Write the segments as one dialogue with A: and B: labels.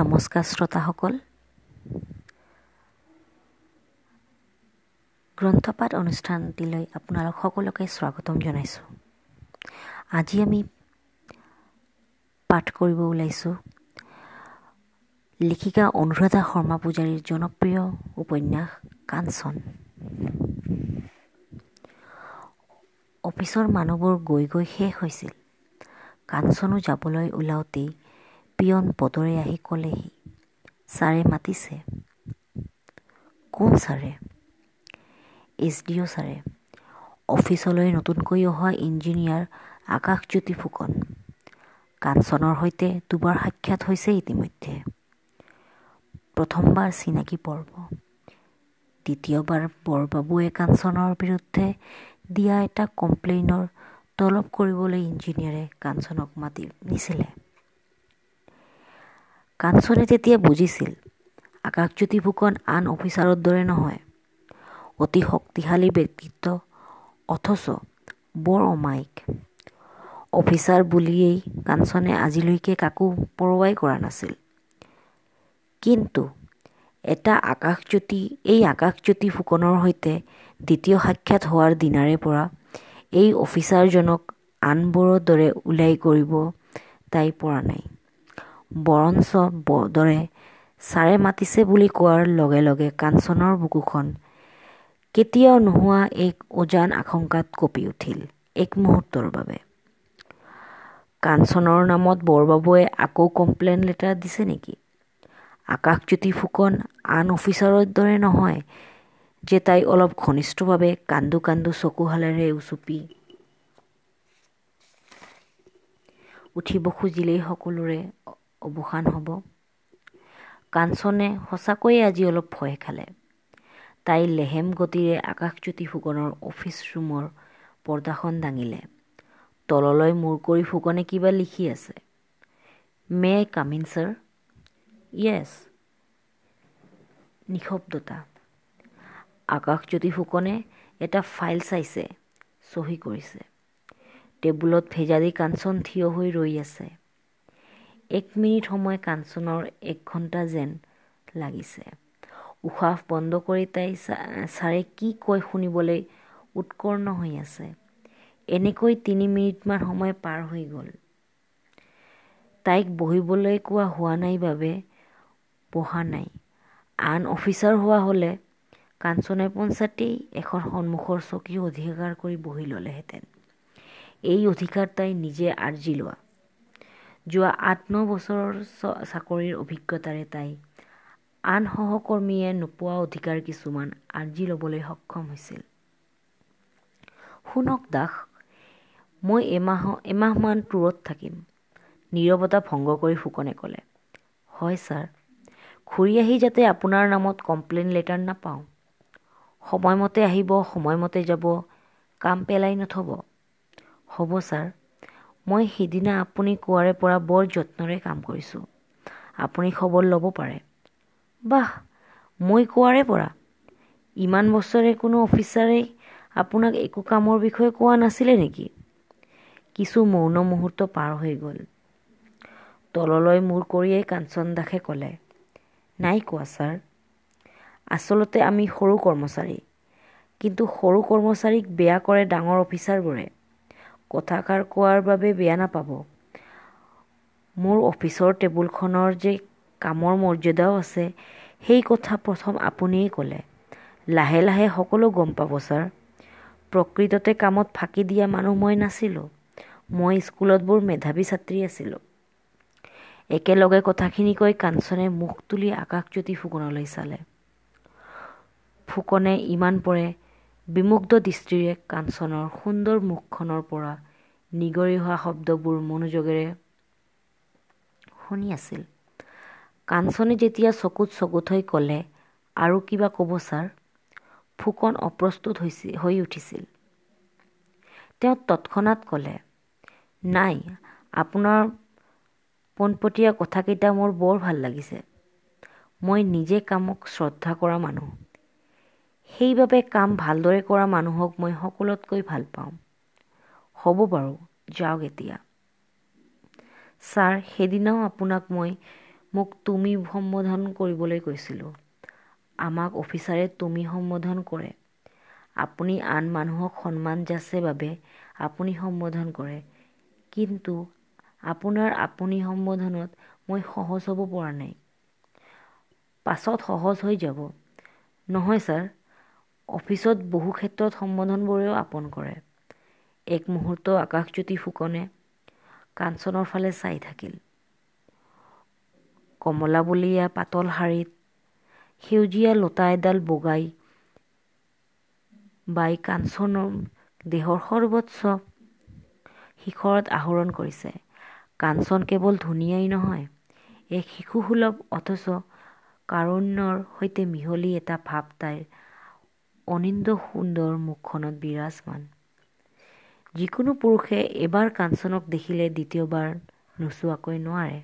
A: নমস্কাৰ শ্ৰোতাসকল। গ্ৰন্থপাঠ অনুষ্ঠানটিলৈ আপোনালোক সকলোকে স্বাগতম জনাইছোঁ। আজি আমি পাঠ কৰিব ওলাইছোঁ লেখিকা অনুৰাধা শৰ্মা পূজাৰীৰ জনপ্ৰিয় উপন্যাস কাঞ্চন। অফিচৰ মানুহবোৰ গৈ গৈ শেষ হৈছিল। কাঞ্চনো যাবলৈ ওলাওঁতেই পিয়ন পদৰে আহি ক'লেহি ছাৰে মাতিছে কোন ছাৰে এইচ ডি অ' ছাৰে অফিচলৈ নতুনকৈ অহা ইঞ্জিনিয়াৰ আকাশজ্যোতি ফুকন কাঞ্চনৰ সৈতে দুবাৰ সাক্ষাৎ হৈছে ইতিমধ্যে প্ৰথমবাৰ চিনাকি পৰ্ব দ্বিতীয়বাৰ বৰবাবুৱে কাঞ্চনৰ বিৰুদ্ধে দিয়া এটা কমপ্লেইনৰ তলব কৰিবলৈ ইঞ্জিনিয়াৰে কাঞ্চনক মাতি নিছিলে কাঞ্চনে তেতিয়া বুজিছিল আকাশজ্যোতি ফুকন আন অফিচাৰৰ দৰে নহয়। অতি শক্তিশালী ব্যক্তিত্ব অথচ বৰ অমায়িক। অফিচাৰ বুলিয়েই কাঞ্চনে আজিলৈকে কাকো পৰৱাই কৰা নাছিল। কিন্তু এটা আকাশজ্যোতি এই আকাশজ্যোতি ফুকনৰ সৈতে দ্বিতীয় সাক্ষাৎ হোৱাৰ দিনাৰে পৰা এই অফিচাৰজনক আনবোৰৰ দৰে ওলাই কৰিব তাই পৰা নাই। বৰঞ্চ দৰে ছাৰে মাতিছে বুলি কোৱাৰ লগে লগে কাঞ্চনৰ বুকুখন কেতিয়াও নোহোৱা এক উজান আশংকাত কঁপি উঠিল এক মুহূৰ্তৰ বাবে। কাঞ্চনৰ নামত বৰবাবুৱে আকৌ কমপ্লেইন লেটাৰ দিছে নেকি? আকাশজ্যোতি ফুকন আন অফিচাৰৰ দৰে নহয় যে তাই অলপ ঘনিষ্ঠভাৱে কান্দো কান্দো চকুহালেৰে উচুপি উঠিব খুজিলেই সকলোৰে অৱসান হ'ব। কাঞ্চনে সঁচাকৈয়ে আজি অলপ ভয় খালে। তাই লেহেম গতিৰে আকাশজ্যোতি ফুকনৰ অফিচ ৰুমৰ পৰ্দাখন দাঙিলে। তললৈ মূৰ কৰি ফুকনে কিবা লিখি আছে। May I come in sir? Yes নিশব্দতা। Akashjyoti ফুকনে এটা ফাইল চাইছে চহী কৰিছে। টেবুলত ভেজালি কাঞ্চন থিয় হৈ ৰৈ আছে। এক মিনিট সময় কাঞ্চনৰ এক ঘণ্টা যেন লাগিছে। উশাহ বন্ধ কৰি তাই ছাৰে কি কয় শুনিবলৈ উৎকৰ্ণ হৈ আছে। এনেকৈ তিনি মিনিটমান সময় পাৰ হৈ গ'ল। তাইক বহিবলৈ কোৱা হোৱা নাই বাবে বহা নাই। আন অফিচাৰ হোৱা হ'লে কাঞ্চনে পঞ্চায়তেই এখন সন্মুখৰ চকী অধিকাৰ কৰি বহি ল'লেহেঁতেন। এই অধিকাৰ তাই নিজে আৰ্জি লোৱা। যোৱা আঠ ন বছৰৰ চাকৰিৰ অভিজ্ঞতাৰে তাই আন সহকৰ্মীয়ে নোপোৱা অধিকাৰ কিছুমান আৰ্জি ল'বলৈ সক্ষম হৈছিল। শুনক দাস মই এমাহ এমাহমান টুৰত থাকিম নীৰৱতা ভংগ কৰি ফুকনে ক'লে। হয় ছাৰ। ঘূৰি আহি যাতে আপোনাৰ নামত কমপ্লেইন লেটাৰ নাপাওঁ। সময়মতে আহিব সময়মতে যাব কাম পেলাই নথব। হ'ব ছাৰ। মই সিদিনা আপুনি কোৱাৰে পৰা বৰ যত্নৰে কাম কৰিছোঁ। আপুনি খবৰ ল'ব পাৰে। বাহ মই কোৱাৰে পৰা? ইমান বছৰে কোনো অফিচাৰেই আপোনাক একো কামৰ বিষয়ে কোৱা নাছিলে নেকি? কিছু মৌন মুহূৰ্ত পাৰ হৈ গ'ল। তললৈ মূৰ কৰিয়েই কাঞ্চন দাসে ক'লে নাই কোৱা ছাৰ। আচলতে আমি সৰু কৰ্মচাৰী। কিন্তু সৰু কৰ্মচাৰীক বেয়া কৰে ডাঙৰ অফিচাৰবোৰে। কথাষাৰ কোৱাৰ বাবে বেয়া নাপাব। মোৰ অফিচৰ টেবুলখনৰ যে কামৰ মৰ্যাদাও আছে সেই কথা প্ৰথম আপুনিয়েই ক'লে। লাহে লাহে সকলো গম পাব ছাৰ। প্ৰকৃততে কামত ফাঁকি দিয়া মানুহ মই নাছিলোঁ। মই স্কুলত বৰ মেধাৱী ছাত্ৰী আছিলোঁ। একেলগে কথাখিনি কৈ কাঞ্চনে মুখ তুলি আকাশজ্যোতি ফুকনলৈ চালে। ফুকনে ইমান পৰে বিমুগ্ধ দৃষ্টিৰে কাঞ্চনৰ সুন্দৰ মুখখনৰ পৰা নিগৰি হোৱা শব্দবোৰ মনোযোগেৰে শুনি আছিল। কাঞ্চনে যেতিয়া চকুত চকুত হৈ ক'লে আৰু কিবা ক'ব ছাৰ? ফুকন অপ্ৰস্তুত হৈ উঠিছিল। তেওঁ তৎক্ষণাত ক'লে নাই আপোনাৰ পোনপটীয়া কথাকেইটা মোৰ বৰ ভাল লাগিছে। মই নিজে কামক শ্ৰদ্ধা কৰা মানুহ। সেইবাবে কাম ভালদৰে কৰা মানুহক মই সকলোতকৈ ভাল পাওঁ। হ'ব বাৰু যাওক এতিয়া। ছাৰ সেইদিনাও আপোনাক মই মোক তুমি সম্বোধন কৰিবলৈ কৈছিলোঁ। আমাক অফিচাৰে তুমি সম্বোধন কৰে। আপুনি আন মানুহক সন্মান যাচে বাবে আপুনি সম্বোধন কৰে। কিন্তু আপোনাৰ আপুনি সম্বোধনত মই সহজ হ'ব পৰা নাই। পাছত সহজ হৈ যাব। নহয় ছাৰ অফিচত বহু ক্ষেত্ৰত সম্বোধনবোৰেও আপন কৰে। এক মুহূৰ্ত আকাশজ্যোতি ফুকনে কাঞ্চনৰ ফালে চাই থাকিল। কমলাবলীয়া পাতল শাৰীত সেউজীয়া লতা এডাল বগাই বাই কাঞ্চনৰ দেহৰ সৰ্বোচ্চ শিখৰত আহৰণ কৰিছে। কাঞ্চন কেৱল ধুনীয়াই নহয় এক শিশুসুলভ অথচ কাৰুণ্যৰ সৈতে মিহলি এটা ভাৱ তাইৰ অনিন্দ সুন্দৰ মুখখনত বিৰাজমান। যিকোনো পুৰুষে এবাৰ কাঞ্চনক দেখিলে দ্বিতীয়বাৰ নোচোৱাকৈ নোৱাৰে।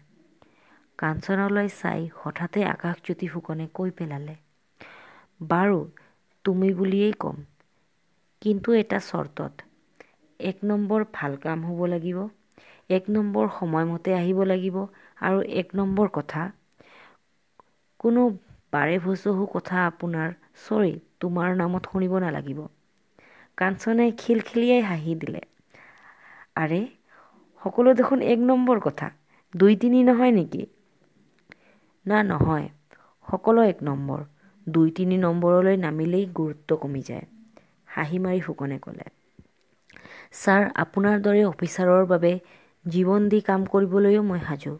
A: কাঞ্চনলৈ চাই হঠাতে আকাশজ্যোতি ফুকনে কৈ পেলালে বাৰু তুমি বুলিয়েই ক'ম। কিন্তু এটা চৰ্তত। এক নম্বৰ ভাল কাম হ'ব লাগিব এক নম্বৰ সময়মতে আহিব লাগিব আৰু এক নম্বৰ কথা। কোনো বাৰে ভচহু কথা আপোনাৰ চৰি তোমাৰ নামত শুনিব নালাগিব। কাঞ্চনে খিলখিলিয়াই হাঁহি দিলে। আৰে সকলো দেখোন এক নম্বৰ কথা দুই তিনি নহয় নেকি? না নহয় সকলো এক নম্বৰ দুই তিনি নম্বৰলৈ নামিলেই গুৰুত্ব কমি যায় হাঁহি মাৰি ফুকনে ক'লে। ছাৰ আপোনাৰ দৰে অফিচাৰৰ বাবে জীৱন দি কাম কৰিবলৈও মই সাজু।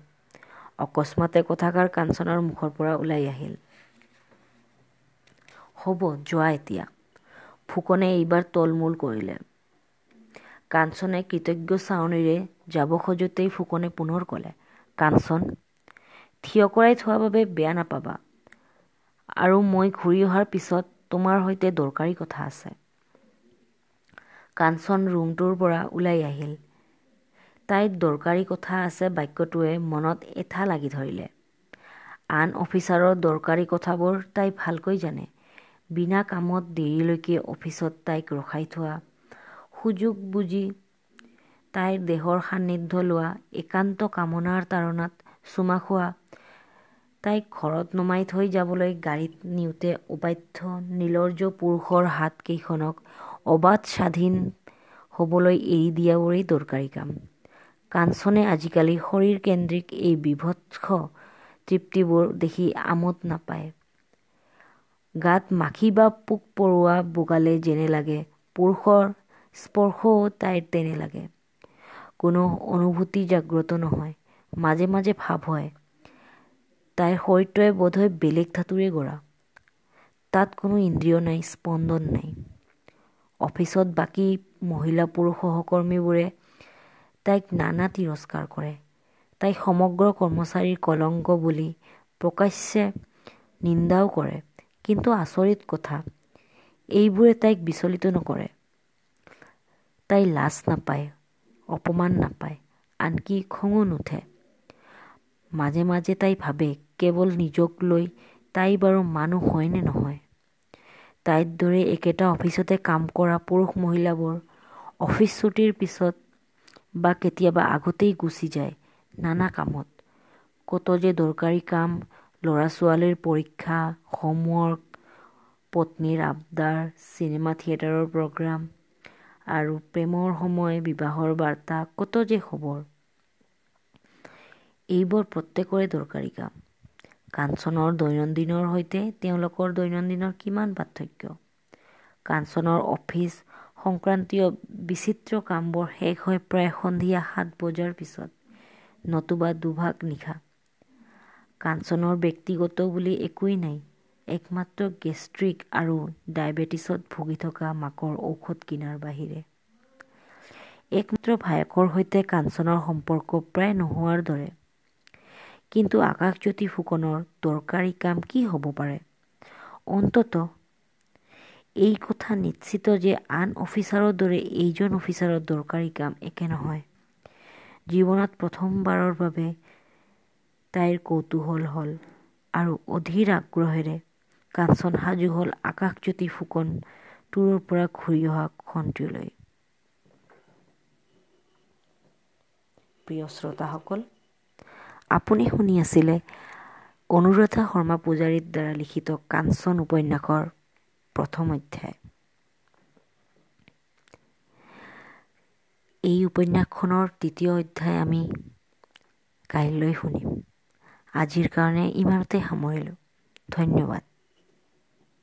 A: অকস্মাতে কথাষাৰ কাঞ্চনৰ মুখৰ পৰা ওলাই আহিল। হ'ব যোৱা এতিয়া। ফুকনে এইবাৰ তলমূল কৰিলে। কাঞ্চনে কৃতজ্ঞ চাৱনীৰে যাব খোজোতেই ফুকনে পুনৰ ক'লে কাঞ্চন থিয় কৰাই থোৱা বাবে বেয়া নাপাবা। আৰু মই ঘূৰি অহাৰ পিছত তোমাৰ সৈতে দৰকাৰী কথা আছে কাঞ্চন ৰুমটোৰ পৰা ওলাই আহিল। তাইৰ দৰকাৰী কথা আছে বাক্যটোৱে মনত এঠা লাগি ধৰিলে। আন অফিচাৰৰ দৰকাৰী কথাবোৰ তাই ভালকৈ জানে। বিনা কামত দেৰিলৈকে অফিচত তাইক ৰখাই থোৱা সুযোগ বুজি তাইৰ দেহৰ সান্নিধ্য লোৱা একান্ত কামনাৰ তাৰণাত চুমা খোৱা তাইক ঘৰত নমাই থৈ যাবলৈ গাড়ীত নিওঁতে অবাধ্য নীলৰ্য পুৰুষৰ হাতকেইখনক অবাধ স্বাধীন হ'বলৈ এৰি দিয়াবোৰেই দৰকাৰী কাম। কাঞ্চনে আজিকালি শৰীৰকেন্দ্ৰিক এই বিভৎস তৃপ্তিবোৰ দেখি আমোদ নাপায়। গাত মাখি বা পোক পৰুৱা বগালে যেনে লাগে পুৰুষৰ স্পৰ্শও তাইৰ তেনে লাগে। কোনো অনুভূতি জাগ্ৰত নহয় মাজে মাজে ভাৱ হয়। তাইৰ শৰীৰটোৱে বোধহয় বেলেগ ধাতুৰে গঢ়া। তাত কোনো ইন্দ্ৰিয় নাই স্পন্দন নাই। অফিচত বাকী মহিলা পুৰুষ সহকৰ্মীবোৰে তাইক নানা তিৰস্কাৰ কৰে। তাইক সমগ্ৰ কৰ্মচাৰীৰ কলংক বুলি প্ৰকাশ্যে নিন্দাও কৰে। কিন্তু আচৰিত কথা এইবোৰে তাইক বিচলিত নকৰে। তাই লাজ নাপায় অপমান নাপায় আনকি খঙো নুঠে। মাজে মাজে তাই ভাবে কেৱল নিজক লৈ তাই বাৰু মানুহ হয়নে নহয়। তাইৰ দৰে একেটা অফিচতে কাম কৰা পুৰুষ মহিলাবোৰ অফিচ ছুটিৰ পিছত বা কেতিয়াবা আগতেই গুচি যায় নানা কামত। কত যে দৰকাৰী কাম ল'ৰা ছোৱালীৰ পৰীক্ষা হোমৱৰ্ক পত্নীৰ আবদাৰ চিনেমা থিয়েটাৰৰ প্ৰগ্ৰাম আৰু প্ৰেমৰ সময় বিবাহৰ বাৰ্তা কত যে খবৰ। এইবোৰ প্ৰত্যেকৰে দৰকাৰী কাম। কাঞ্চনৰ দৈনন্দিনৰ সৈতে তেওঁলোকৰ দৈনন্দিনৰ কিমান পাৰ্থক্য? কাঞ্চনৰ অফিচ সংক্ৰান্তীয় বিচিত্ৰ কামবোৰ শেষ হৈ প্ৰায় সন্ধিয়া সাত বজাৰ পিছত নতুবা দুভাগ নিশা। কাঞ্চনৰ ব্যক্তিগত বুলি একোৱেই নাই। একমাত্ৰ গেষ্ট্ৰিক আৰু ডায়েবেটিছত ভুগি থকা মাকৰ ঔষধ কিনাৰ বাহিৰে। একমাত্ৰ ভায়েকৰ সৈতে কাঞ্চনৰ সম্পৰ্ক প্ৰায় নোহোৱাৰ দৰে। কিন্তু আকাশজ্যোতি ফুকনৰ দৰকাৰী কাম কি হ'ব পাৰে? অন্তত এই কথা নিশ্চিত যে আন অফিচাৰৰ দৰে এইজন অফিচাৰৰ দৰকাৰী কাম একে নহয়। জীৱনত প্ৰথমবাৰৰ বাবে তাইৰ কৌতূহল হ'ল আৰু অধীৰ আগ্ৰহেৰে কাঞ্চন সাজু হ'ল আকাশজ্যোতি ফুকন তোৰৰ পৰা ঘূৰি অহা খন্তিলৈ প্ৰিয় শ্ৰোতাসকল আপুনি শুনি আছিলে অনুৰাধা শৰ্মা পূজাৰীৰ দ্বাৰা লিখিত কাঞ্চন উপন্যাসৰ প্ৰথম অধ্যায়। এই উপন্যাসখনৰ তৃতীয় অধ্যায় আমি কাইলৈ শুনিম। আজিৰ কাৰণে ইমানতে সামৰিলোঁ। ধন্যবাদ।